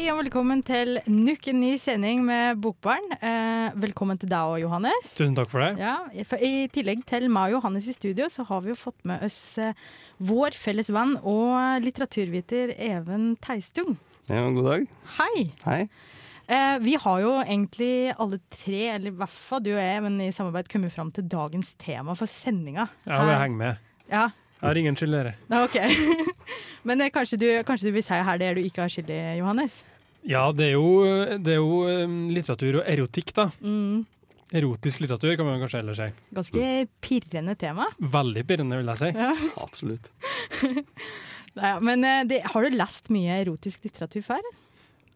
Hei og velkommen til nok en ny sending med Bokbarn. Eh, velkommen til deg og Johannes. Tusen takk for det. Ja, for I tillegg til meg og Johannes i studio, så har vi jo fått med oss eh, vår felles venn og litteraturviter Even Teistung. Ja, god dag. Hei! Hei. Eh, vi har jo egentlig alle tre, eller i hvert fall du og jeg, men i samarbeid kommet fram til dagens tema for sendinga. Ja, vi henger med. Ja, Jeg har ingen skyld i det. Okay. OK. men eh, kanskje, du, kanskje du vil si her det du ikke har skyld i, Johannes? Ja, det er jo, det er jo um, litteratur og erotikk, da. Mm, Erotisk litteratur kan man kanskje heller si. ganske pirrende tema. Veldig pirrende, vil jeg si. Absolutt. Nei, men eh, det, har du lest mye erotisk litteratur før?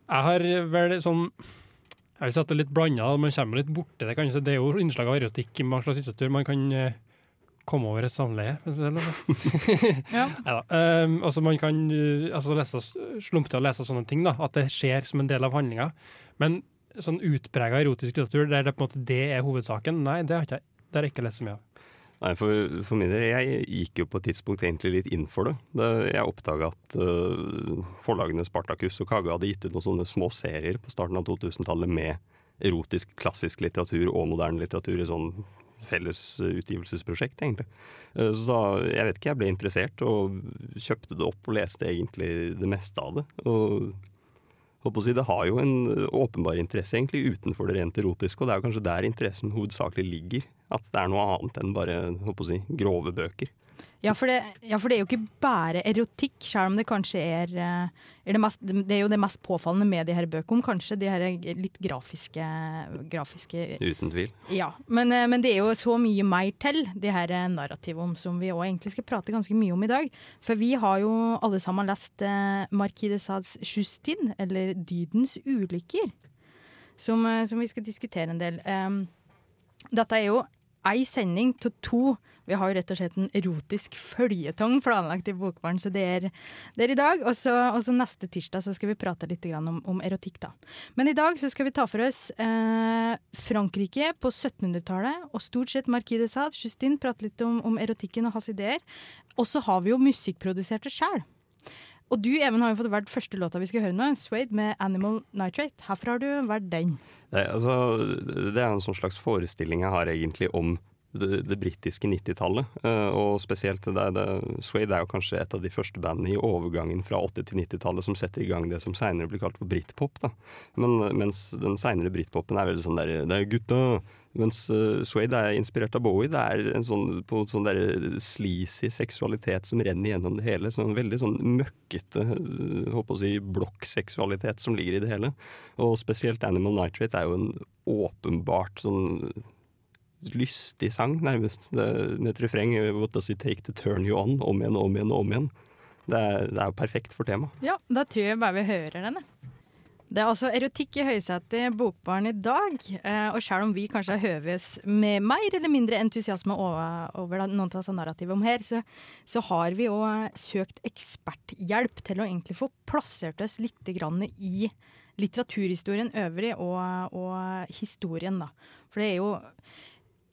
Jeg har vel sånn Jeg vil si at det er litt blanda. Man kommer litt borti det. kanskje. Det er jo innslag av erotikk i mange slags litteratur. Man kan eh, komme over et samleie. det er. Ja. Um, altså man kan uh, altså lese, slumpe til å lese sånne ting, da, at det skjer som en del av handlinga. Men sånn utprega erotisk litteratur der det på en måte det er hovedsaken, nei, det har ikke jeg, det har jeg ikke lest så mye av. Nei, for, for min del, jeg gikk jo på et tidspunkt egentlig litt inn for det. det jeg oppdaga at uh, forlagene Spartacus og Kage hadde gitt ut noen sånne små serier på starten av 2000-tallet med erotisk klassisk litteratur og moderne litteratur i sånn felles øh, utgivelsesprosjekt, egentlig. Eh, Så da, jeg vet ikke, jeg ble interessert og kjøpte det opp og leste egentlig det meste av det. Og holdt på å si, det har jo en øh, åpenbar interesse egentlig utenfor det rent erotiske, og det er jo kanskje der interessen hovedsakelig ligger. At det er noe annet enn bare holdt på å si, grove bøker. Ja for, det, ja, for det er jo ikke bare erotikk, selv om det kanskje er, eh, er det, mest, det er jo det mest påfallende med de her bøkene, kanskje. De her litt grafiske, grafiske Uten tvil. Ja. Men, eh, men det er jo så mye mer til de her eh, narrativene som vi òg egentlig skal prate ganske mye om i dag. For vi har jo alle sammen lest Marquis de Sades Justine, eller Dydens ulykker, som, som vi skal diskutere en del. Um, dette er jo ei sending til to. Vi har jo rett og slett en erotisk føljetong planlagt i Bokbarn, så det er, det er i dag. Og så, neste tirsdag så skal vi prate litt om, om erotikk, da. Men i dag så skal vi ta for oss eh, Frankrike på 1700-tallet, og stort sett Marquis de Sade. Justine prate litt om, om erotikken og hans ideer. Og så har vi jo musikkproduserte sjæl. Og du, Even, har jo fått valgt første låta vi skal høre nå, Suede med 'Animal Nitrate'. Herfra har du vært den. Det, altså, det er en sånn slags forestilling jeg har egentlig om det, det britiske 90-tallet. eh, og spesielt det, det, Suede er jo kanskje et av de første bandene i overgangen fra 80- til 90-tallet som setter i gang det som seinere blir kalt for britpop. da. Men, mens den seinere britpopen er veldig sånn der Det er gutta! Mens uh, Suede er inspirert av Bowie. Det er en sånn, på sånn der sleazy seksualitet som renner gjennom det hele. Sånn veldig sånn møkkete håper å si, blokkseksualitet som ligger i det hele. Og spesielt Animal Nitrate er jo en åpenbart sånn lystig sang, nærmest. Det, et refreng What does it take to turn you on? Om igjen, om igjen, om igjen. Det er, det er jo perfekt for temaet. Ja, da tror jeg bare vi hører den. Det er altså erotikk i høysetet i Bokbarn i dag. Eh, og selv om vi kanskje har høves med mer eller mindre entusiasme over, over noen av disse narrativene om her, så, så har vi òg søkt eksperthjelp til å egentlig få plassert oss litt i litteraturhistorien øvrig og, og historien, da. For det er jo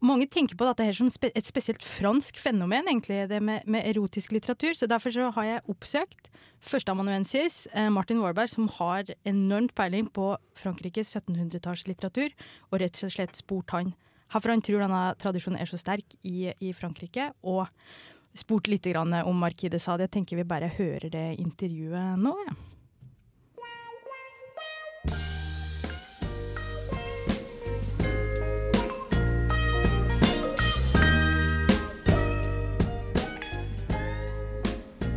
mange tenker på dette her som spe et spesielt fransk fenomen, egentlig, det med, med erotisk litteratur. Så derfor så har jeg oppsøkt førsteamanuensis eh, Martin Warberg, som har enormt peiling på Frankrikes 1700-tallslitteratur, og rett og slett spurt han hvorfor han tror denne tradisjonen er så sterk i, i Frankrike, og spurt litt om Marquis de Sade. Jeg tenker vi bare hører det intervjuet nå, ja.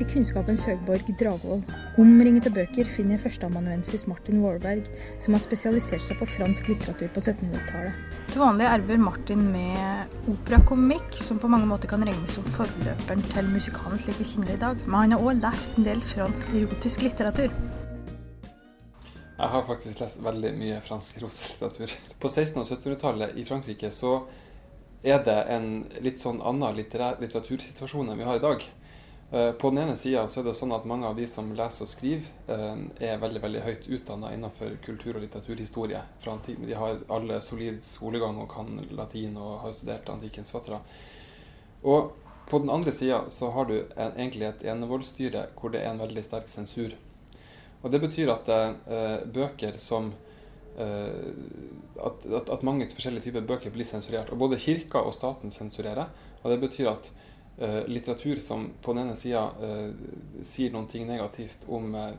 I kunnskapens høgborg Dragvoll, omringet av bøker, finner førsteamanuensis Martin Warberg, som har spesialisert seg på fransk litteratur på 1700-tallet. Til vanlig arbeider Martin med operakomikk, som på mange måter kan regnes som forløperen til musikalen slik vi kjenner det i dag. Men han har òg lest en del fransk erotisk litteratur. Jeg har faktisk lest veldig mye fransk erotisk litteratur. På 1600- og 1700-tallet i Frankrike så er det en litt sånn annen litteratursituasjon enn vi har i dag. Eh, på den ene sida er det sånn at mange av de som leser og skriver, eh, er veldig veldig høyt utdanna innenfor kultur- og litteraturhistorie. De har alle solid skolegang og kan latin og har studert antikkens fattere. Og på den andre sida så har du en, egentlig et enevoldsstyre hvor det er en veldig sterk sensur. Og Det betyr at eh, bøker som eh, at, at, at, mange forskjellige typer bøker blir sensurert. Og Både kirka og staten sensurerer. Og det betyr at litteratur som på den ene sida eh, sier ting negativt om, eh,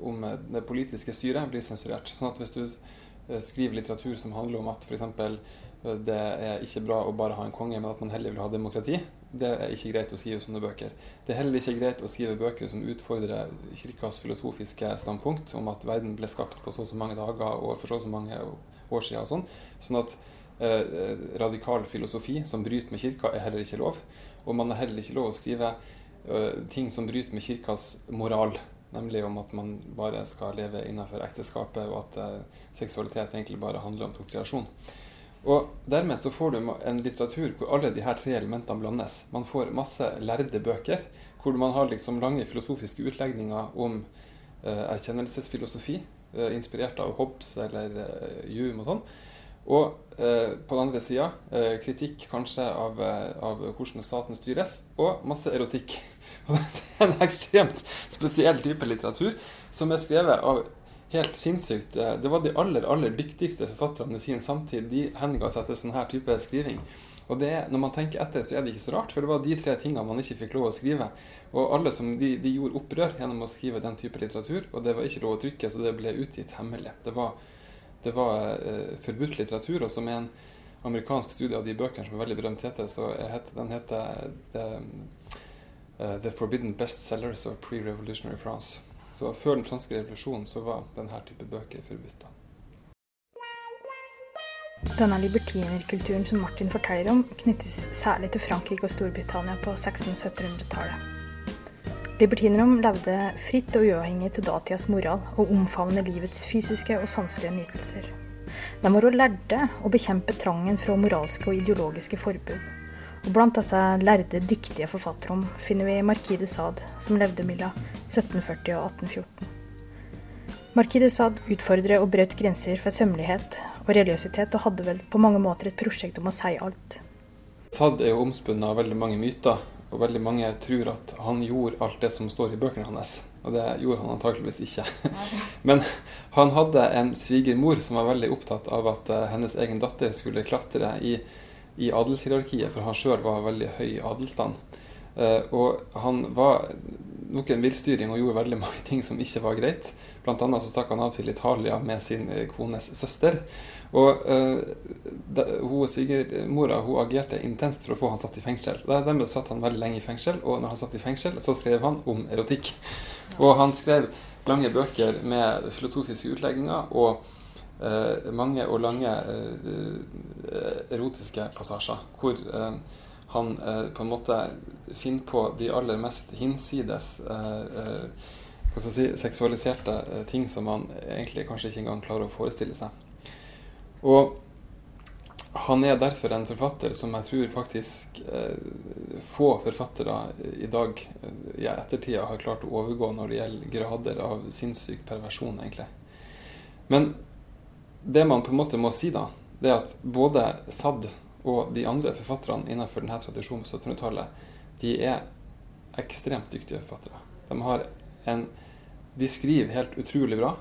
om, det politiske styret, blir sensurert. Sånn at hvis du eh, skriver litteratur som handler om at f.eks det er ikke bra å bare ha en konge, men at man heller vil ha demokrati. Det er ikke greit å skrive sånne bøker. Det er heller ikke greit å skrive bøker som utfordrer kirkas filosofiske standpunkt om at verden ble skapt på så og så mange dager og for så og så mange år siden. og sånn. Sånn at eh, radikal filosofi som bryter med kirka, er heller ikke lov. Og man har heller ikke lov å skrive eh, ting som bryter med kirkas moral. Nemlig om at man bare skal leve innenfor ekteskapet, og at eh, seksualitet egentlig bare handler om prokreasjon. Og Dermed så får du en litteratur hvor alle de her tre elementene blandes. Man får masse lærde bøker hvor man har liksom lange filosofiske utlegninger om eh, erkjennelsesfilosofi, inspirert av Hobbes eller Hume og sånn. Og eh, på den andre sida eh, kritikk kanskje av, eh, av, hvordan staten styres, og masse erotikk. Og det er en ekstremt spesiell type litteratur som er skrevet av helt sinnssykt. Eh, det var de aller aller dyktigste forfatterne i sin samtid. De henga seg til sånn her type skriving. Og det, når man tenker etter, så er det ikke så rart, for det var de tre tingene man ikke fikk lov å skrive. Og alle som, de, de gjorde opprør gjennom å skrive den type litteratur, og det var ikke lov å trykke, så det ble utgitt hemmelig. Det var, det var uh, forbudt litteratur, og som er en amerikansk studie av de bøkene som er veldig berømt heter, så heter, den heter The, uh, The Forbidden Bestsellers of Pre-Revolutionary France. Så før den franske revolusjonen så var denne type bøker forbudt. Denne libertinerkulturen som Martin forteller om, knyttes særlig til Frankrike og Storbritannia på 1600-1700-tallet. Libertinerne levde fritt og uavhengig til datidas moral, og omfavner livets fysiske og sanselige nytelser. De var også lærde å bekjempe trangen fra moralske og ideologiske forbud. Og blant disse lærde, dyktige forfatterne finner vi Marquis de Sade, som levde mellom 1740 og 1814. Marquis de Sade utfordret og brøt grenser for sømmelighet og religiøsitet, og hadde vel på mange måter et prosjekt om å si alt. Sade er jo omspunnet av veldig mange myter, og veldig mange tror at han gjorde alt det som står i bøkene hans. Og det gjorde han antakeligvis ikke. Men han hadde en svigermor som var veldig opptatt av at eh, hennes egen datter skulle klatre i i adelshierarkiet, for han sjøl var veldig høy i adelstand. Uh, og han var nok en villstyring og gjorde veldig mange ting som ikke var greit. Blant annet så stakk han av til Italia med sin eh, kones søster. Og uh, hun svigermora hun agerte intenst for å få han satt i fengsel. Dermed satt han veldig lenge i fengsel, og når han satt i fengsel, så skrev han om erotikk. Og han skrev lange bøker med filosofiske utlegginger. og uh, mange og lange uh, erotiske passasjer. Hvor eh, han eh, på en måte finner på de aller mest hinsides eh, eh, hva skal jeg si, seksualiserte ting som man egentlig kanskje ikke engang klarer å forestille seg. Og han er derfor en forfatter som jeg tror faktisk eh, få forfattere i dag i ettertida har klart å overgå når det gjelder grader av sinnssyk perversjon, egentlig. Men det man på en måte må si, da, det er at både Sad og de andre forfatterne innenfor denne tradisjonen på 1700-tallet, de er ekstremt dyktige forfattere. De, har en, de skriver helt utrolig bra.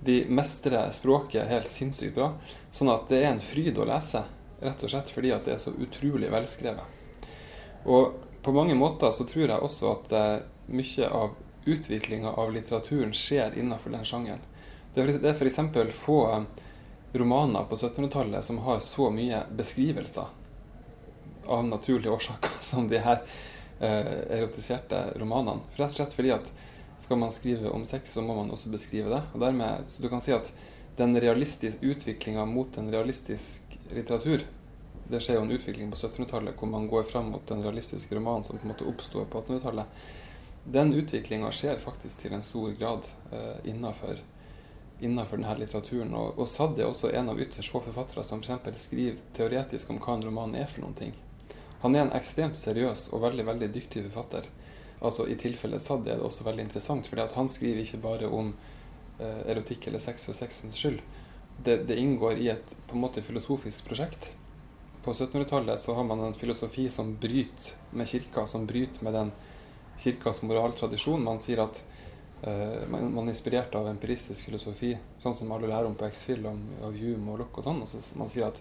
De mestrer språket helt sinnssykt bra. Sånn at det er en fryd å lese, rett og slett fordi at det er så utrolig velskrevet. Og på mange måter så tror jeg også at eh, mye av utviklinga av litteraturen skjer innenfor den sjangeren. Det er f.eks. få eh, romaner på 1700-tallet som har så mye beskrivelser av naturlige årsaker som de her eh, erotiserte romanene. Rett og slett fordi at skal man skrive om sex, så må man også beskrive det. Og dermed, så du kan si at den realistiske utviklinga mot en realistisk litteratur Det skjer jo en utvikling på 1700-tallet hvor man går fram mot den realistiske romanen som på en måte oppsto på 1800-tallet. Den utviklinga skjer faktisk til en stor grad eh, innafor denne litteraturen. Og, og Sadd er også en av ytterst få forfattere som f.eks. skriver teoretisk om hva en roman er for noen ting. Han er en ekstremt seriøs og veldig veldig dyktig forfatter. Altså I tilfellet Sadd er det også veldig interessant, fordi han skriver ikke bare om eh, erotikk eller sex for sexens skyld. Det, det, inngår i et på en måte filosofisk prosjekt. På 1700-tallet så har man en filosofi som bryter med kirka, som bryter med den kirkas moraltradisjon. Man sier at eh, man, man, er inspirert av empiristisk filosofi, sånn som alle lærer om på X-Fill, av Hume og Lock og sånn. Og så man sier at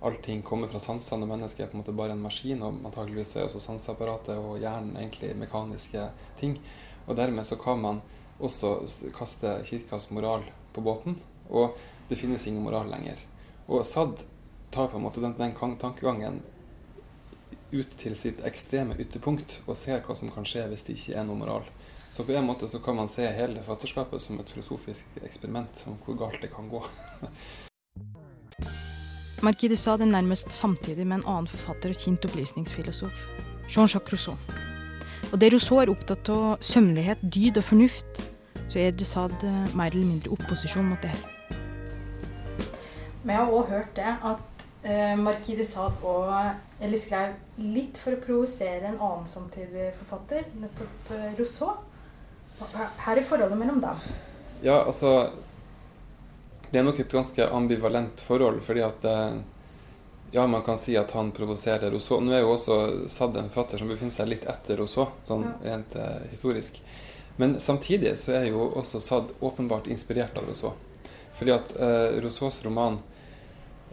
allting kommer fra sansene, og mennesket er på en måte bare en maskin. Og antageligvis er også sanseapparatet og hjernen egentlig mekaniske ting. Og dermed så kan man også kaste kirkas moral på båten. Og det finnes ingen moral lenger. Og Sad tar på en måte den, den tankegangen ut til sitt ekstreme ytterpunkt og ser hva som kan skje hvis det ikke er noe moral. Så på en måte så kan man se hele fatterskapet som et filosofisk eksperiment om hvor galt det kan gå. Marquis de Sade er nærmest samtidig med en annen forfatter og kjent opplysningsfilosof, Jean-Jacques Rousseau. Og der Rousseau er opptatt av sømmelighet, dyd og fornuft, så er de Sade mer eller mindre opposisjon mot det her. Men jeg har òg hørt det at eh, Marquis de Sade og, eller skrev litt for å provosere en annen samtidig forfatter, nettopp eh, Rousseau. Her er forholdet mellom dem. Ja, altså Det er nok et ganske ambivalent forhold, fordi at eh, ja, man kan si at han provoserer Rousseau. Nå er jo også Sade en forfatter som befinner seg litt etter Rousseau, sånn rent eh, historisk. Men samtidig så er jo også Sade åpenbart inspirert av Rousseau. Fordi at eh, Rousseaus roman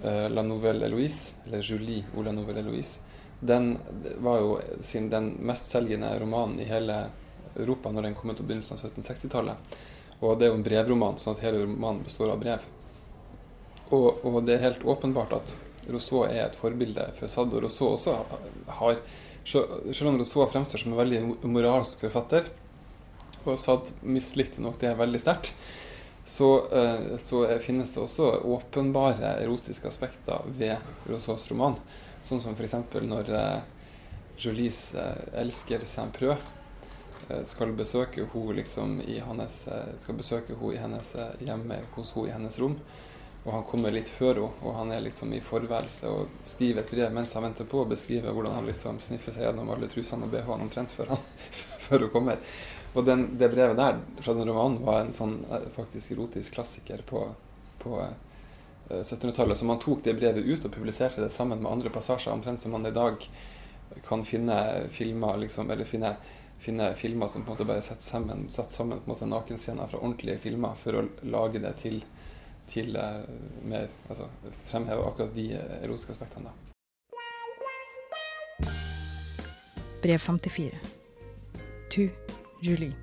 eh, La Nouvelle Eloise, eller Julie ou La Nouvelle Eloise, den var jo sin, den mestselgende romanen i hele Europa når den kom ut på begynnelsen av 1760-tallet. Og det er jo en brevroman, sånn at hele romanen består av brev. Og, og, det er helt åpenbart at Rousseau er et forbilde for Sade. Og Rousseau også har Selv om Rousseau fremstår som en veldig moralsk forfatter, og Sade mislikte nok det veldig sterkt, så, eh, så, finnes det også åpenbare erotiske aspekter ved Rousseaus roman. Sånn som f.eks. når eh, Jolies eh, elsker Saint-Preux skal besøke henne liksom i hennes, skal besøke henne i hennes hjemme hos henne i hennes rom. Og han kommer litt før henne, og han er liksom i forværelse og skriver et brev mens han venter på, og beskriver hvordan han liksom sniffer seg gjennom alle trusene og BH-ene omtrent før, han, før hun kommer. Og den, det brevet der fra den romanen var en sånn eh, faktisk erotisk klassiker på, på 1700-tallet. Eh, Så man tok det brevet ut og publiserte det sammen med andre passasjer, omtrent som man i dag kan finne filmer liksom, eller finne, finne filmer som på en måte bare setter sammen, satt sammen på en måte nakenscener fra ordentlige filmer for å lage det til, til uh, mer Altså fremheve akkurat de erotiske aspektene. da. Brev 54. To Julie.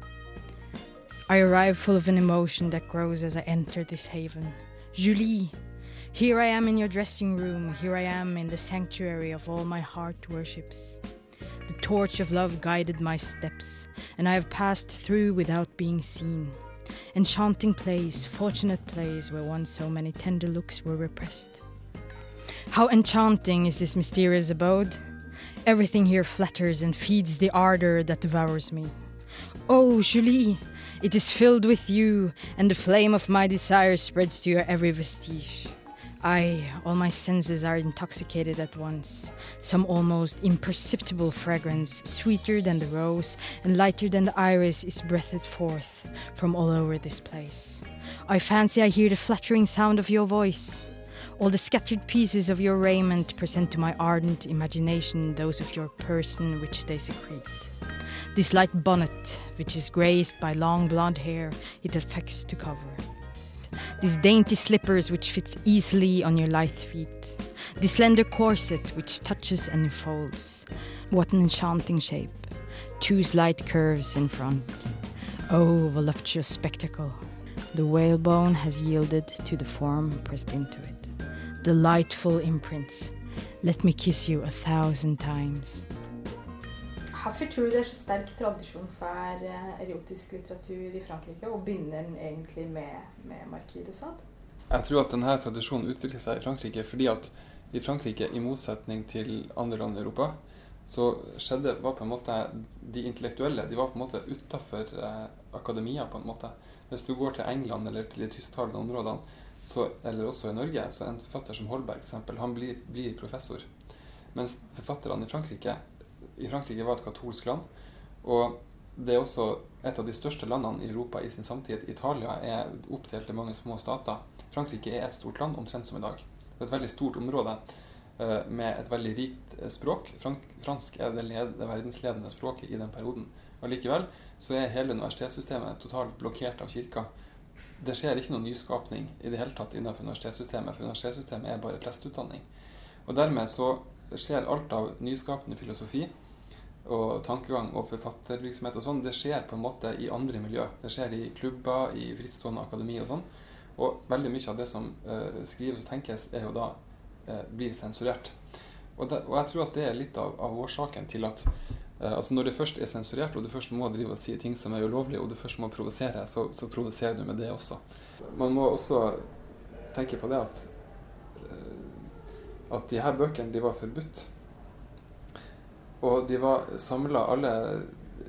I arrive full of an emotion that grows as I enter this haven. Julie, here I am in your dressing room, here I am in the sanctuary of all my heart worships. Torch of love guided my steps, and I have passed through without being seen. Enchanting place, fortunate place where once so many tender looks were repressed. How enchanting is this mysterious abode! Everything here flatters and feeds the ardor that devours me. Oh, Julie, it is filled with you, and the flame of my desire spreads to your every vestige. I, all my senses are intoxicated at once. Some almost imperceptible fragrance, sweeter than the rose and lighter than the iris, is breathed forth from all over this place. I fancy I hear the flattering sound of your voice. All the scattered pieces of your raiment present to my ardent imagination those of your person which they secrete. This light bonnet, which is graced by long blonde hair, it affects to cover. These dainty slippers, which fits easily on your lithe feet. The slender corset, which touches and enfolds. What an enchanting shape. Two slight curves in front. Oh, voluptuous spectacle. The whalebone has yielded to the form pressed into it. Delightful imprints. Let me kiss you a thousand times. Hvorfor tror du det er så sterk tradisjon for eh, erotisk litteratur i Frankrike, og begynner den egentlig med, med Marquis de Sade? Jeg tror at denne tradisjonen utvikler seg i Frankrike fordi at i Frankrike, i motsetning til andre land i Europa, så skjedde var på en måte De intellektuelle de var på en måte utafor eh, akademia, på en måte. Hvis du går til England eller til de tysktalende områdene, så, eller også i Norge, så en forfatter som Holberg for eksempel, han blir, blir professor. Mens forfatterne i Frankrike I Frankrike var et katolsk land. Og det er også et av de største landene i Europa i sin samtid. Italia er oppdelt i mange små stater. Frankrike er et stort land, omtrent som i dag. Det er et veldig stort område eh, med et veldig rikt eh, språk. Frank, fransk er det, det verdensledende språket i den perioden. Allikevel så er hele universitetssystemet totalt blokkert av kirka. Det skjer ikke noen nyskapning i det hele tatt innenfor universitetssystemet, for universitetssystemet er bare presteutdanning. Og dermed så skjer alt av nyskapende filosofi og tankegang og forfattervirksomhet og sånn, det skjer på en måte i andre miljø. Det skjer i klubber, i frittstående akademi og sånn. Og veldig mye av det som uh, skrives og tenkes, er jo da uh, blir sensurert. Og, det, og, jeg tror at det er litt av, av årsaken til at uh, altså når det først er sensurert, og du først må drive og si ting som er ulovlige, og du først må provosere, så, så provoserer du med det også. Man må også tenke på det at at de her bøkene de var forbudt. Og de var samla alle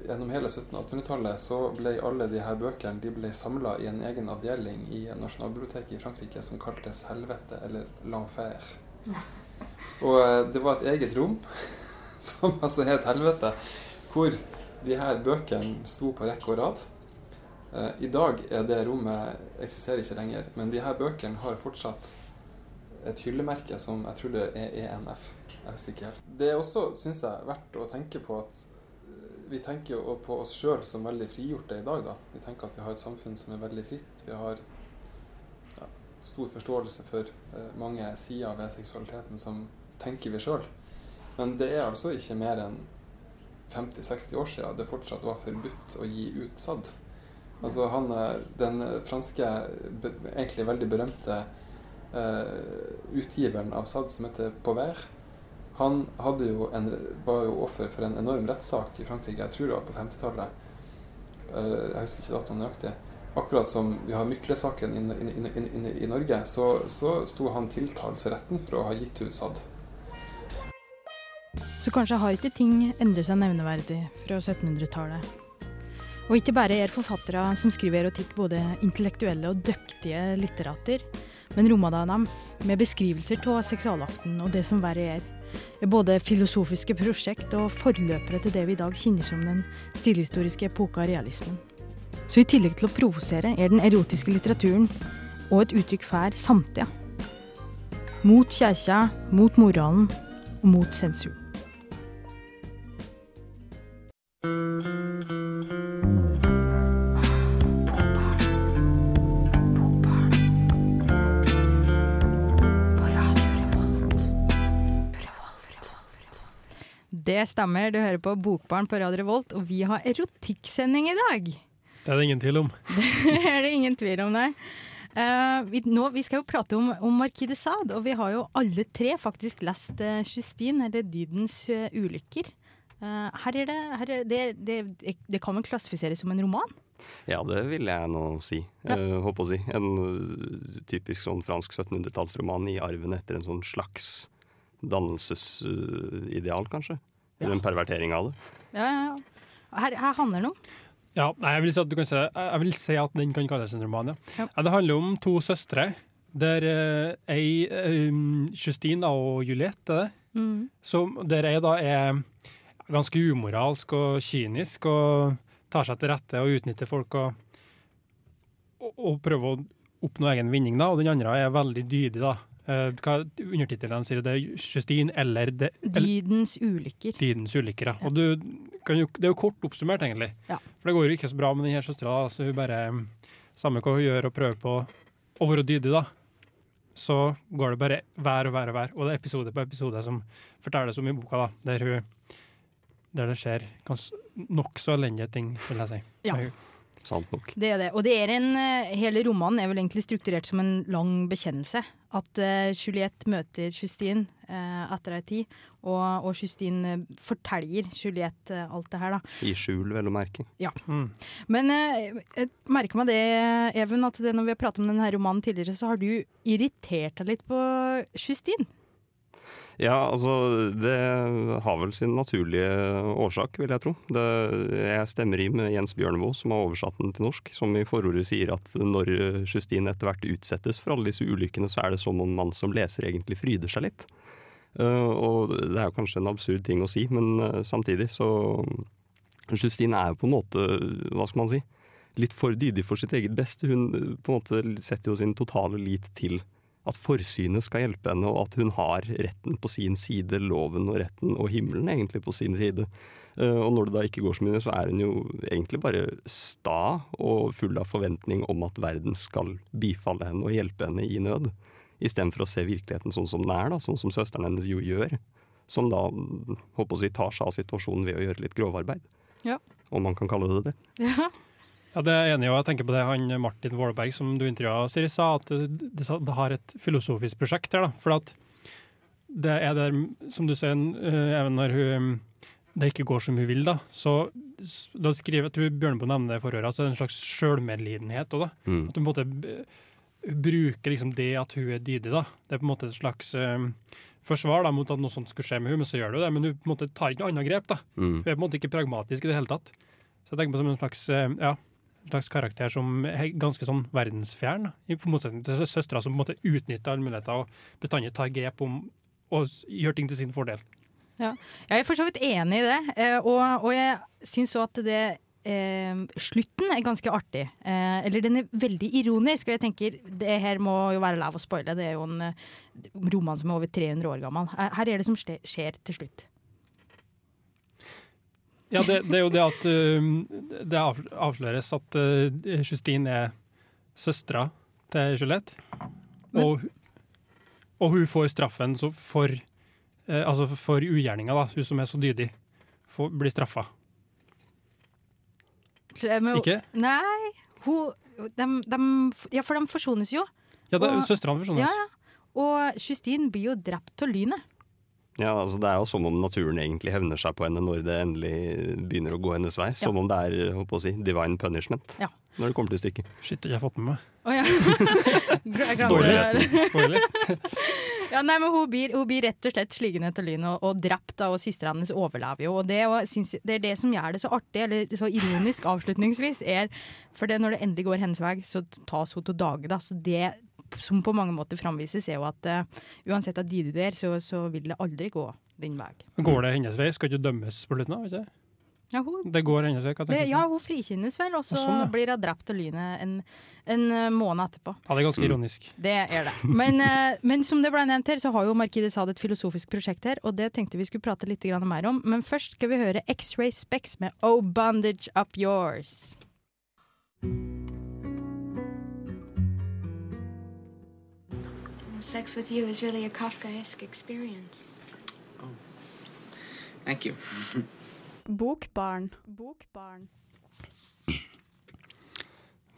Gjennom hele 1700- og 1800-tallet så ble alle de her bøkene de ble samla i en egen avdeling i Nasjonalbiblioteket i Frankrike som kaltes Helvete, eller L'Enfer. Og eh, det var et eget rom som altså het Helvete, hvor de her bøkene sto på rekke og rad. Eh, I dag er det rommet eksisterer ikke lenger, men de her bøkene har fortsatt et hyllemerke som jeg tror det er ENF. Jeg husker ikke helt. Det er også, syns jeg, verdt å tenke på at eh, vi tenker jo på oss sjøl som veldig frigjorte i dag. da. Vi tenker at vi har et samfunn som er veldig fritt. Vi har ja, stor forståelse for eh, mange sider ved seksualiteten som tenker vi sjøl. Men det er altså ikke mer enn 50-60 år siden det fortsatt var forbudt å gi ut SAD. Altså han, Den franske, egentlig veldig berømte eh, utgiveren av SAD, som heter Pauvert, han jo en, var jo offer for en enorm rettssak i Frankrike, jeg tror det var på 50-tallet. Uh, jeg husker ikke datoen nøyaktig. Akkurat som vi har Mykle-saken i, Norge, så, så sto han tiltalt for retten for å ha gitt ut SAD. Så kanskje har ikke ting endret seg nevneverdig fra 1700-tallet. Og ikke bare er forfattere som skriver erotikk både intellektuelle og dyktige litterater, men romanene deres, med beskrivelser av seksualakten og det som verre er, er både filosofiske prosjekt og forløpere til det vi i dag kjenner som den stilhistoriske epoka realismen. Så i tillegg til å provosere er den erotiske litteraturen og et uttrykk for samtida. Mot kjærkja, mot moralen og mot sensur. Det stemmer, du hører på Bokbarn på Radio Revolt, og vi har erotikksending i dag. Det er det ingen tvil om. det er det ingen tvil om, nei. Uh, vi, nå, vi, skal jo prate om, om Marquis de Sade, og vi har jo alle tre faktisk lest uh, Justine, eller Dydens uh, ulykker. her er det, her er det, det, det, kan vel klassifiseres som en roman? Ja, det vil jeg nå si. Ja. håper å si. En typisk sånn fransk 1700-tallsroman i arven etter en sånn slags dannelsesideal, kanskje. Eller en pervertering av det. Ja, ja, ja. Her, her handler det om? Ja, jeg vil, si at se, jeg vil si at den kan kalles en roman, ja. ja. Det handler om to søstre. Der uh, ei um, Justine og Juliette, er det? Mm. Som, der ei da er ganske umoralsk og kynisk og tar seg til rette og utnytter folk og, og, og prøver å oppnå egen vinning, da. Og den andre er veldig dydig, da. Uh, hva undertittelen sier det? Justine eller det, Dydens ulykker. Dydens ulykker, ja. Og du, jo, det er jo kort oppsummert, egentlig. Ja. For det går jo ikke så bra med denne søstera. Så hun bare Samme hva hun gjør og prøver på å være dydig, da. Så går det bare hver og hver og hver. Og det er episode på episode som fortelles om i boka, da. Der, hun, der det skjer nokså elendige ting, vil jeg si. Ja. Sant nok. Det er det. Og det er en, eh, hele romanen er vel egentlig strukturert som en lang bekjennelse. At uh, Juliette møter Justine uh, etter ei tid, og, og, Justine forteller Juliette uh, alt det her, da. I skjul, vel å merke. Ja. Mm. Men jeg merker meg det, Even, at det, når vi har pratet om denne romanen tidligere, så har du irritert deg litt på Justine. Ja, altså det har vel sin naturlige årsak, vil jeg tro. Det, jeg stemmer i med Jens Bjørneboe, som har oversatt den til norsk, som i forordet sier at når Justine etter hvert utsettes for alle disse ulykkene, så er det som om man som leser egentlig fryder seg litt. Uh, og det er jo kanskje en absurd ting å si, men uh, samtidig så Justine er jo på en måte, hva skal man si, litt for dydig for sitt eget beste. Hun på en måte setter jo sin totale lit til at forsynet skal hjelpe henne, og at hun har retten på sin side, loven og retten og himmelen egentlig på sin side. Eh, og når det da ikke går så mye, så er hun jo egentlig bare sta og full av forventning om at verden skal bifalle henne og hjelpe henne i nød. Istedenfor å se virkeligheten sånn som den er, da, sånn som søsteren hennes jo gjør. Som da håper å si, tar seg av situasjonen ved å gjøre litt grovarbeid. Ja. Om man kan kalle det det. Ja. Ja, det er enig og jeg tenker på det han Martin Våleberg som du intervjua, Siri, sa, at det, det, har et filosofisk prosjekt her. da, for at det er der, som du sier, uh, even når hun, det ikke går som hun vil, da, så da skriver jeg tror Bjørneboe nevner det i forhøret, at det er en slags sjølmedlidenhet òg. Mm. At hun på en måte bruker liksom det at hun er dydig. da. Det er på en måte et slags um, forsvar da, mot at noe sånt skulle skje med hun, men så gjør det jo det. Men hun på en måte tar ikke noe annet grep. da. Mm. Hun er på en måte ikke pragmatisk i det hele tatt. Så jeg tenker på som en slags uh, ja, slags karakter som er ganske sånn verdensfjern, i motsetning til søstera som på en måte utnytter alle muligheter og bestandig tar grep om og gjør ting til sin fordel. Ja, jeg er for så vidt enig i det, eh, og, og jeg syns òg at det Eh, slutten er ganske artig. Eh, eller den er veldig ironisk, og jeg tenker det her må jo være lov å spoile. Det er jo en eh, roman som er over 300 år gammel. Eh, her er det som skjer til slutt. Ja, det, det, er jo det at uh, det avsløres at uh, Justine er søstera til Juliette. Og, og, hun får straffen for, uh, altså for ugjerninga, da. Hun som er så dydig, får, blir straffa. Ikke? Nei. Hun, de, de, ja, for de forsones jo. Ja, søstrene forsones. Ja, ja. Og Justine blir jo drept av lynet. Ja, altså Det er jo som om naturen egentlig hevner seg på henne når det endelig begynner å gå hennes vei. Som ja. om det er håper å si, divine punishment ja. når det kommer til stykket. Shit, jeg har fått med meg. Oh, ja. Spoiler. Spoiler. ja, nei, men hun blir, hun blir, rett og slett sligen etter lyn og, og drept, da, og søstera hennes overlever jo. Og det, og, synes, det, er det som gjør det så artig, eller så ironisk avslutningsvis, er For det, når det endelig går hennes vei, så tas hun til dage. Da, så det som på mange måter framvises, er jo at uh, uansett at de du der, så, så, vil det aldri gå din vei. Går det hennes vei? Skal ikke dømmes på slutten av? ja, hun, det går hennes vei? Det, ja, hun frikjennes vel, og så sånn, ja. blir hun drept av lynet en, en, eh, måned etterpå. Ja, Det er ganske ironisk. Det er det. Men, uh, men som det ble nevnt her, så har jo Markide Sad et filosofisk prosjekt her, og det tenkte vi skulle prate litt mer om. Men først skal vi høre X-Ray Specs med Oh Bondage Up Yours. Sex with you is really a Kafkaesque experience. Oh. Thank you. Bokbarn. Bokbarn.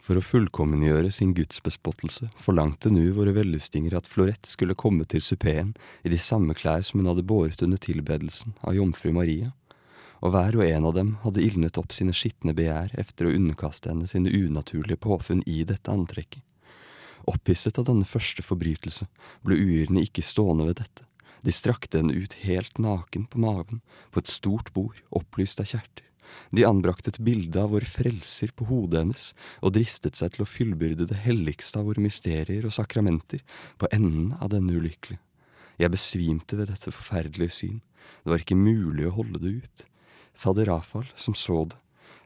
For å fullkommengjøre sin gudsbespottelse forlangte nu våre vellystinger at Florette skulle komme til supeen i de samme klær som hun hadde båret under tilbedelsen av jomfru Maria, og hver og en av dem hadde ildnet opp sine skitne begjær efter å underkaste henne sine unaturlige påfunn i dette antrekket. Opphisset av denne første forbrytelse ble uyrene ikke stående ved dette. De strakte henne ut helt naken på maven, på et stort bord, opplyst av kjerter. De anbrakte et bilde av vår frelser på hodet hennes, og dristet seg til å fyllbyrde det helligste av våre mysterier og sakramenter på enden av denne ulykkelige. Jeg besvimte ved dette forferdelige syn, det var ikke mulig å holde det ut. Fader Rafael, som så det,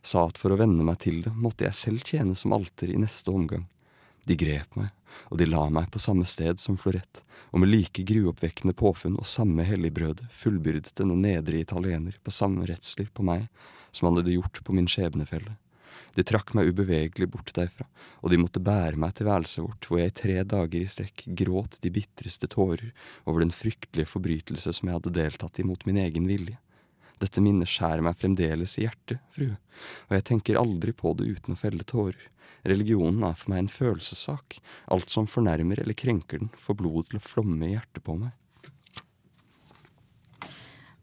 sa at for å venne meg til det, måtte jeg selv tjene som alter i neste omgang. De grep meg, og de la meg på samme sted som Florett, og med like gruoppvekkende påfunn og samme helligbrødet fullbyrdet denne nedre italiener på samme redsler på meg som han hadde gjort på min skjebnefelle. De trakk meg ubevegelig bort derfra, og de måtte bære meg til værelset vårt, hvor jeg i tre dager i strekk gråt de bitreste tårer over den fryktelige forbrytelse som jeg hadde deltatt i mot min egen vilje. Dette minnet skjærer meg fremdeles i hjertet, frue, og jeg tenker aldri på det uten å felle tårer. Religionen er for meg en følelsessak. Alt som fornærmer eller krenker den, får blodet til å flomme i hjertet på meg.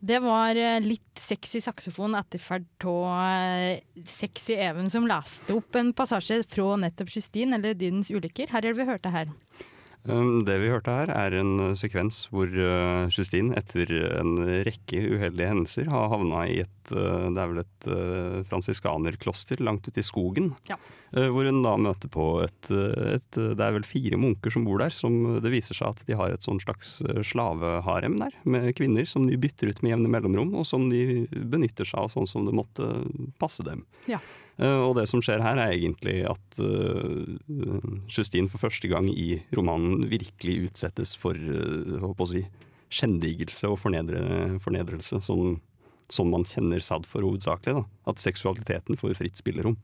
Det var eh, litt sexy saksofon etterferd av eh, Sexy Even, som leste opp en passasje fra nettopp Justine, eller Dydens ulykker. Her er det vi hørte her. Um, Det vi hørte her, er en uh, sekvens hvor uh, Justine etter en rekke uheldige hendelser har havna i et uh, Det er vel et fransiskanerkloster langt ute i skogen. Ja. Hvor hun da møter på et, et Det er vel fire munker som bor der. Som det viser seg at de har et sånn slags slaveharem der, med kvinner som de bytter ut med jevne mellomrom, og som de benytter seg av sånn som det måtte passe dem. Ja. Eh, og det som skjer her, er egentlig at uh, Justine for første gang i romanen virkelig utsettes for håper å si, skjendigelse og fornedre, fornedrelse, som, som man kjenner Sad for hovedsakelig. Da. At seksualiteten får fritt spillerom.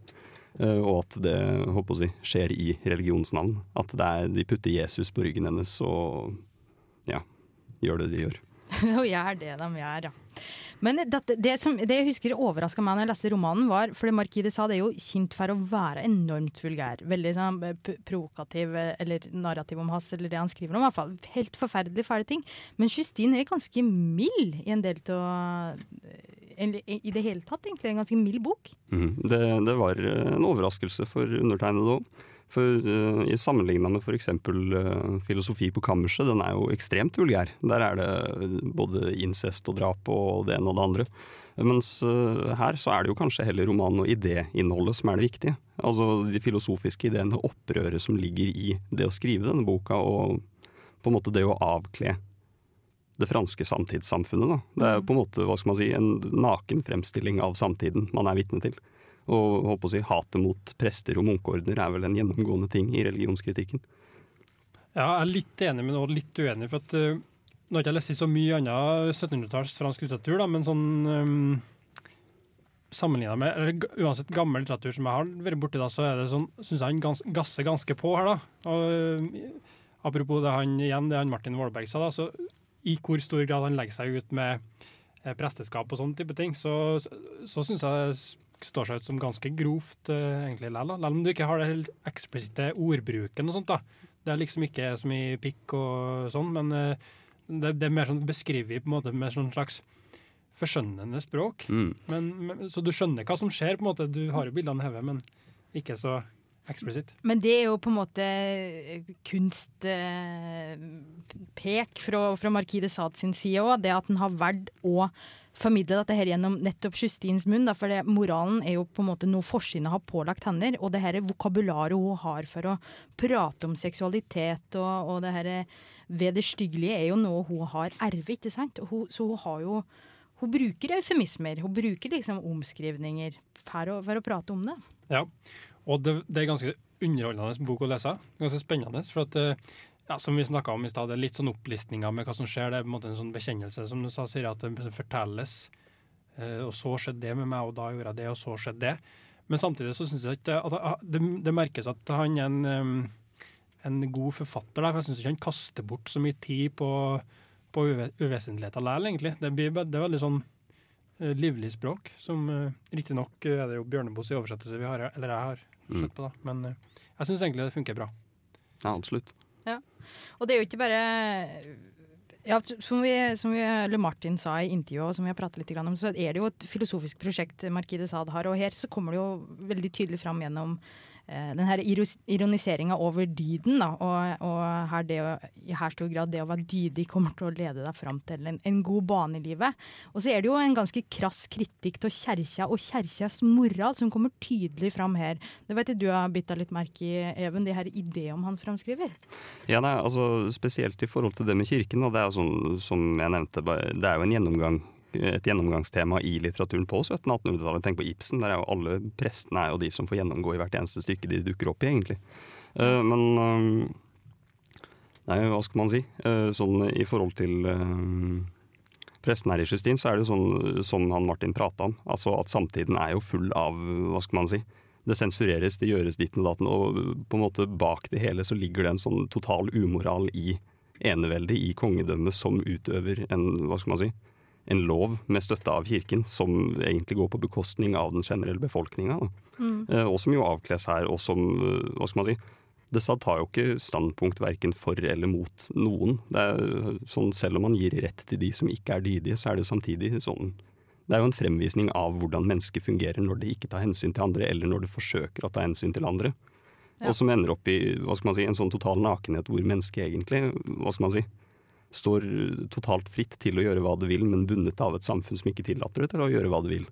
Eh, og at det håper å si, skjer i religionens navn. At det er, de putter Jesus på ryggen hennes og ja, gjør det de gjør. Og gjør det de gjør, ja. Men det, det, som, det jeg husker overraska meg når jeg leste romanen, var fordi Markide sa, det er jo kjent for å være enormt vulgær. Veldig sånn provokativ eh, eller narrativ om hans, eller det han skriver om. I hvert fall helt forferdelig fæle ting. Men Justine er ganske mild i en del av I det hele tatt, egentlig. En ganske mild bok. Mm, Det, det var eh, en overraskelse for undertegnede òg. For uh, i sammenligna med f.eks. Uh, filosofi på kammerset, den er jo ekstremt vulgær. Der er det både incest og drap og det ene og det andre. Mens uh, her så er det jo kanskje heller romanen og idéinnholdet som er det viktige. Altså de filosofiske ideene, opprøret som ligger i det å skrive denne boka, og på en måte det å avkle det franske samtidssamfunnet. Da. Det er på en måte hva skal man si, en naken fremstilling av samtiden man er vitne til. Og håper å si, hatet mot prester og munkeordener er vel en gjennomgående ting i religionskritikken. Ja, jeg er litt enig, men også litt uenig. for at uh, Nå har jeg ikke lest så mye annen 1700-talls fransk litteratur, da, men sånn um, sammenligna med eller uansett gammel litteratur som jeg har vært borti, så er det sånn, syns jeg han gans, gasser ganske på her. da. Og, uh, apropos det han igjen, det han Martin Vålberg sa, da, så i hvor stor grad han legger seg ut med eh, presteskap og sånne type ting, så, så syns jeg står seg ut som ganske grovt, uh, egentlig. Selv om du ikke har det helt eksplisitte ordbruken og sånt, da. Det er liksom ikke så mye pikk og sånn, men uh, det, det er mer sånn beskrevet på en måte med sånn slags forskjønnende språk. Mm. Men, men, så du skjønner hva som skjer, på en måte. Du har jo bildene i hodet, men ikke så eksplisitt. Men det er jo på en måte kunstpek fra, fra Marquis de Sade sin side òg. Det at han har valgt å formidle dette her gjennom nettopp Justins munn. Da, for det, moralen er jo på en måte noe forsynet har pålagt henne. Og det her vokabularet hun har for å prate om seksualitet og, og det her styggelige, er jo noe hun har ervet, ikke sant? Hun, så hun har jo hun bruker eufemismer, hun bruker liksom omskrivninger for å, for å prate om det. Ja, og det, det er ganske underholdende bok å lese. Ganske spennende. For at, eh, ja, som vi snakka om i stad, det er litt sånn opplistninger med hva som skjer. Det er på en måte en sånn bekjennelse, som du sa, sier at det fortelles. Eh, og så skjedde det med meg, og da gjorde jeg det, og så skjedde det. Men samtidig så syns jeg ikke at det, det merkes at han er en, en god forfatter. Der, for jeg syns ikke han kaster bort så mye tid på, på uve- uvesentligheter likevel, egentlig. Det, blir, det er veldig sånn eh, livlig språk, som riktignok er det jo Bjørneboes i oversettelse vi har, eller jeg har Mm. sett på, da. Men eh, jeg syns egentlig det funker bra. Ja, absolutt. Og det er jo ikke bare ja, som, vi, som vi, Martin sa i intervjuet, og som vi har pratet litt om, så er det jo et filosofisk prosjekt Markide Saad har. Og her så kommer det jo veldig tydelig fram gjennom den her ironiseringa over dyden. Da, og, og her det i her stor grad det å være dydig kommer til å lede deg fram til en, en god bane i livet. Og så er det jo en ganske krass kritikk til kjerkja og kjerkjas moral som kommer tydelig fram her. Det vet jeg du har bitt deg litt merke i, Even, de her ideene han framskriver. Ja, nei, altså Spesielt i forhold til det med kirken. Da, det er jo sånn, som jeg nevnte, det er jo en gjennomgang, et gjennomgangstema i litteraturen på 1700-1800-tallet. Tenk på Ibsen. der er jo Alle prestene er jo de som får gjennomgå i hvert eneste stykke de dukker opp i, egentlig. Eh, men eh, Nei, hva skal man si? Eh, sånn i forhold til presten her i Justin, så er det jo sånn som han Martin prata om. Altså at samtiden er jo full av, hva skal man si det sensureres, det gjøres ditten og datten, og på en måte bak det hele så ligger det en sånn total umoral i eneveldet, i kongedømmet, som utøver en, hva skal man si, en lov med støtte av kirken, som egentlig går på bekostning av den generelle befolkninga. Mm. Eh, og som jo avkles her, og som, eh, hva skal man si, det tar jo ikke standpunkt verken for eller mot noen. Det er sånn, Selv om man gir rett til de som ikke er dydige, så er det samtidig sånn det er jo en fremvisning av hvordan mennesket fungerer når det ikke tar hensyn til andre, eller når det forsøker å ta hensyn til andre. Ja. og som ender opp i hva skal man si, en sånn total nakenhet hvor mennesket egentlig hva skal man si, står totalt fritt til å gjøre hva det vil, men bundet av et samfunn som ikke tillater det til å gjøre hva det vil.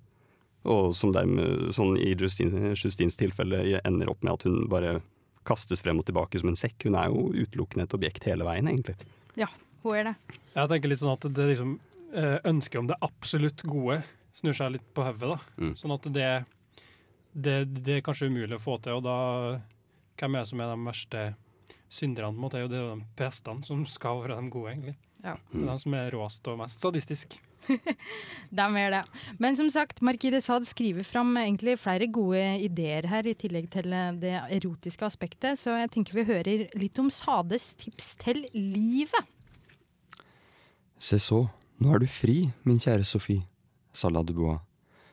Og som dermed, sånn i Justine, Justines tilfelle, ender opp med at hun bare kastes frem og tilbake som en sekk. Hun er jo utelukkende et objekt hele veien, egentlig. Ja, hun er det. Jeg tenker litt sånn at det liksom eh, ønsket om det absolutt gode snur seg litt på hodet, da. Mm. Sånn at det, det, det er kanskje umulig å få til, og da Hvem er det som er de verste synderne? på en måte? Er jo det er jo de prestene som skal være de gode, egentlig. Ja. Det er de som er råest og mest sadistisk. De er det. Men som sagt, Markide Sad skriver fram egentlig flere gode ideer her, i tillegg til eh, det erotiske aspektet. Så jeg tenker vi hører litt om Sades tips til livet. Se så, nå er du fri, min kjære Sophie, sa la Dubois.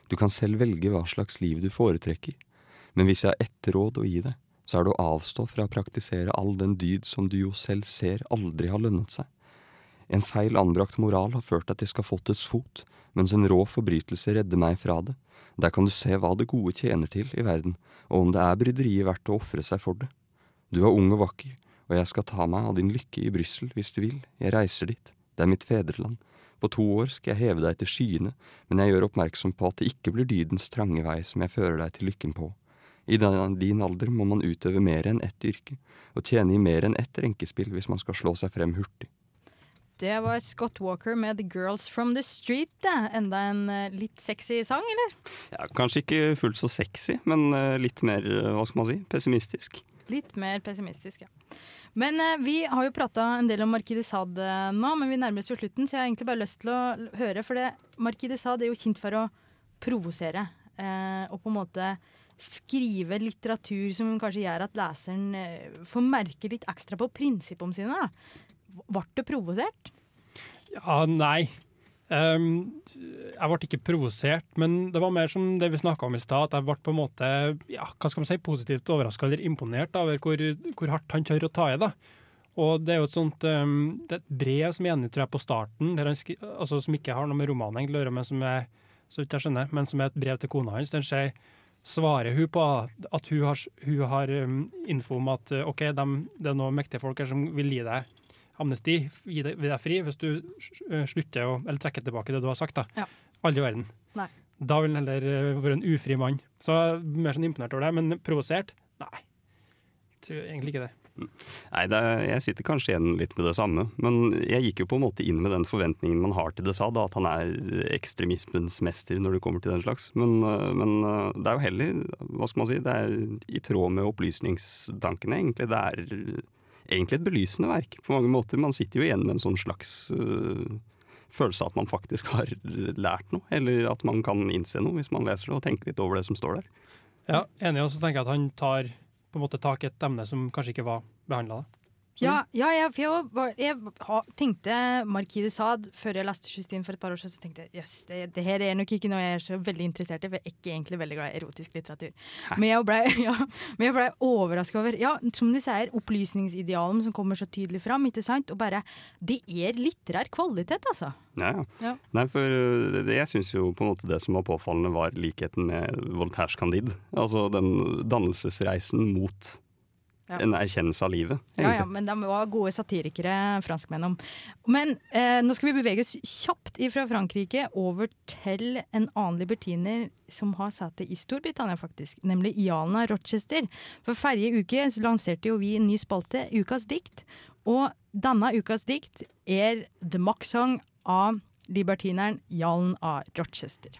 Du kan selv velge hva slags liv du foretrekker, men hvis jeg har ett råd å gi deg, så er det å avstå fra å praktisere all den dyd som du jo selv ser aldri har lønnet seg. En feil anbrakt moral har ført deg til skafottets fot, mens en rå forbrytelse redder meg fra det. Der kan du se hva det gode tjener til i verden, og om det er bryderiet verdt å ofre seg for det. Du er ung og vakker, og jeg skal ta meg av din lykke i Brussel hvis du vil, jeg reiser dit, det er mitt fedreland. På to år skal jeg heve deg til skyene, men jeg gjør oppmerksom på at det ikke blir dydens trange vei som jeg fører deg til lykken på. I din, din alder må man utøve mer enn ett yrke, og tjene i mer enn ett renkespill hvis man skal slå seg frem hurtig. Det var Scott Walker med 'The Girls From The Street'. Enda en eh, litt sexy sang, eller? Ja, kanskje ikke fullt så sexy, men eh, litt mer, eh, hva skal man si, pessimistisk. Litt mer pessimistisk, ja. Men eh, vi har jo prata en del om Marquis Sad eh, nå, men vi nærmer oss jo slutten, så jeg har egentlig bare lyst til å høre. For det, Sad er jo kjent for å provosere, eh, og på en måte skrive litteratur som kanskje gjør at leseren eh, får merke litt ekstra på prinsippene sine. Ble du provosert? Ja, nei. Um, jeg ble ikke provosert, men det var mer som det vi snakka om i stad, at jeg ble på en måte ja, hva skal man si, positivt overraska eller imponert over hvor, hvor hardt han tør å ta i. da. Og det er jo et sånt um, det er et brev som er enig, tror jeg, på starten, altså, som ikke har noe med romanen egentlig å gjøre, men som er så vidt jeg skjønner, men som er et brev til kona hans. Den sier svarer hun på at hun har, hun har um, info om at uh, OK, de, det er noen mektige folk her som vil gi deg amnesti, gi deg, gi deg fri, hvis du uh, slutter å Eller trekker tilbake det du har sagt. da. Ja. Aldri i verden. Nei. Da vil han heller uh, være en ufri mann. Så jeg er mer sånn imponert over det. Men provosert? Nei. Jeg Tror egentlig ikke det. Nei, er- jeg sitter kanskje igjen litt med det samme, men jeg gikk jo på en måte inn med den forventningen man har til det sa, at han er ekstremismens mester når det kommer til den slags. Men, øh, men øh, det er jo heller, hva skal man si, det er i tråd med opplysningstankene, egentlig. Det er egentlig et belysende verk på mange måter. Man sitter jo igjen med en sånn slags øh, følelse av at man faktisk har lært noe, eller at man kan innse noe hvis man leser det og tenker litt over det som står der. Ja, Enig, og så tenker jeg at han tar på en måte tak i et emne som kanskje ikke var behandla. Ja, ja jeg, jeg, jeg tenkte Markide de Sade før jeg leste Justine for et par år siden. Så tenkte jeg yes, det, det her er nok ikke noe jeg er så veldig interessert i, for jeg er ikke egentlig veldig glad i erotisk litteratur. Men jeg ble, ja, ble overraska over Ja, som du sier, opplysningsidealen som kommer så tydelig fram. ikke sant? Og bare Det er litterær kvalitet, altså. Ja, ja. Ja. Nei, for det, jeg syns jo på en måte det som var påfallende, var likheten med Voltaires Candide. Altså den dannelsesreisen mot Ja. en erkjennelse av livet. Ja, ja, men de var gode satirikere, franskmenn om. Men eh, nå skal vi bevege oss kjapt fra Frankrike over til en annen libertiner som har sete i Storbritannia, faktisk. Nemlig Jana Rochester. For forrige uke lanserte jo vi en ny spalte, Ukas dikt. Og denne ukas dikt er The Mock Song av libertineren Jan A. Rochester.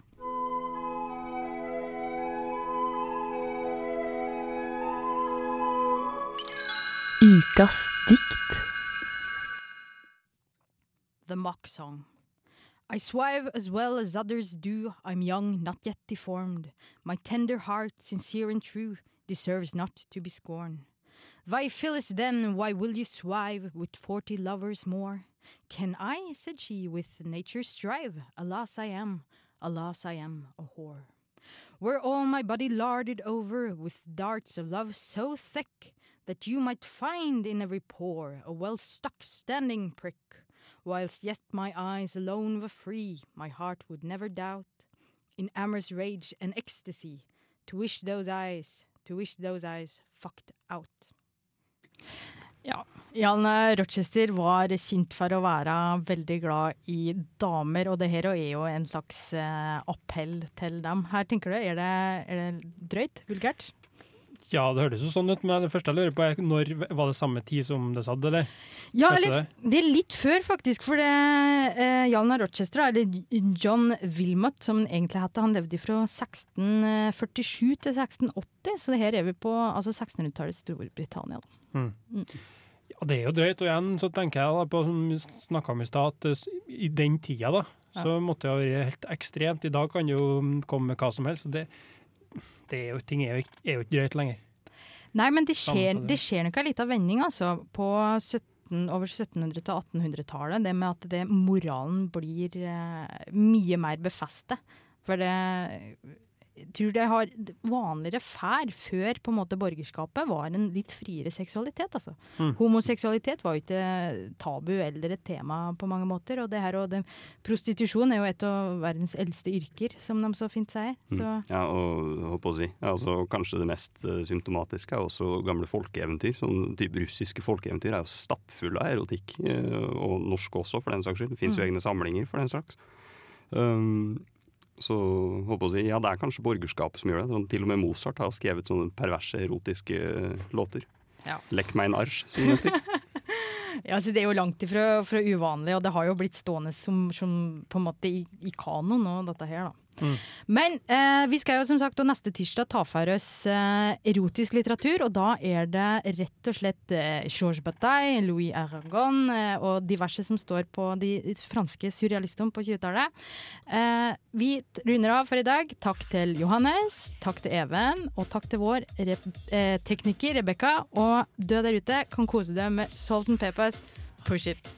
Ukas dikt. The Mock Song. I swive as well as others do. I'm young, not yet deformed. My tender heart, sincere and true, deserves not to be scorned. Why, Phyllis, then, why will you swive with forty lovers more? Can I, said she, with nature strive? Alas, I am, alas, I am a whore. Were all my body larded over with darts of love so thick that you might find in every pore a well stuck standing prick, whilst yet my eyes alone were free, my heart would never doubt, in amorous rage and ecstasy, to wish those eyes To wish those eyes fucked out. Ja. Jan Rochester var kjent for å være veldig glad i damer, og det her er jo en slags eh, appell til dem. Her tenker du, er det, er det drøyt? Vulgært? Ja, det høres jo sånn ut, men det første jeg lurer på er når var det samme tid som det satt, eller? Ja, eller det er litt før, faktisk. For det, eh, Jan Rochester, eller John Wilmot, som han egentlig het, han levde fra 1647 til 1680, så det her er vi på altså 1600-tallet Storbritannia. Mm. Mm. Ja, det er jo drøyt. Og igjen så tenker jeg da på, som vi snakka om i stad, at eh, i den tida da, så måtte det ha vært helt ekstremt. I dag kan det jo komme med hva som helst. så Det, det er jo, ting er jo, er jo ikke drøyt lenger. Nei, men det skjer, det. skjer nok en liten vending altså, på 17, over 1700- til 1800-tallet. Det med at det, moralen blir eh, mye mer befestet. For det tror det har vanligere fær før på en måte borgerskapet var en litt friere seksualitet. altså. Mm. Homoseksualitet var jo ikke tabu eller et tema på mange måter. Og det her og det, prostitusjon er jo et av verdens eldste yrker, som de så fint sier. Så Mm. Ja, og på å si, altså, kanskje det mest eh, symptomatiske er også gamle folkeeventyr. Sånn type russiske folkeeventyr er jo stappfulle av erotikk, eh, og norske også, for den saks skyld. Det fins jo Mm. egne samlinger for den slags. Um, så håper jeg å si, ja, det er kanskje borgerskapet som gjør det. Sånn, til og med Mozart har skrevet sånne perverse erotiske eh, låter. Ja. Lekk meg en arsj', som det heter. Ja, så Det er jo langt ifra uvanlig, og det har jo blitt stående som, som på en måte i, i kanon nå, dette her. da. Men eh, vi skal jo som sagt og neste tirsdag ta for oss eh, erotisk litteratur, og da er det rett og slett eh, Georges Bataille, Louis Aragon eh, og diverse som står på de franske surrealistene på 20-tallet. Eh, vi runder av for i dag. Takk til Johannes, takk til Even, og takk til vår rep eh, tekniker Rebekka. Og du der ute kan kose deg med Salt and Peppers. Push it.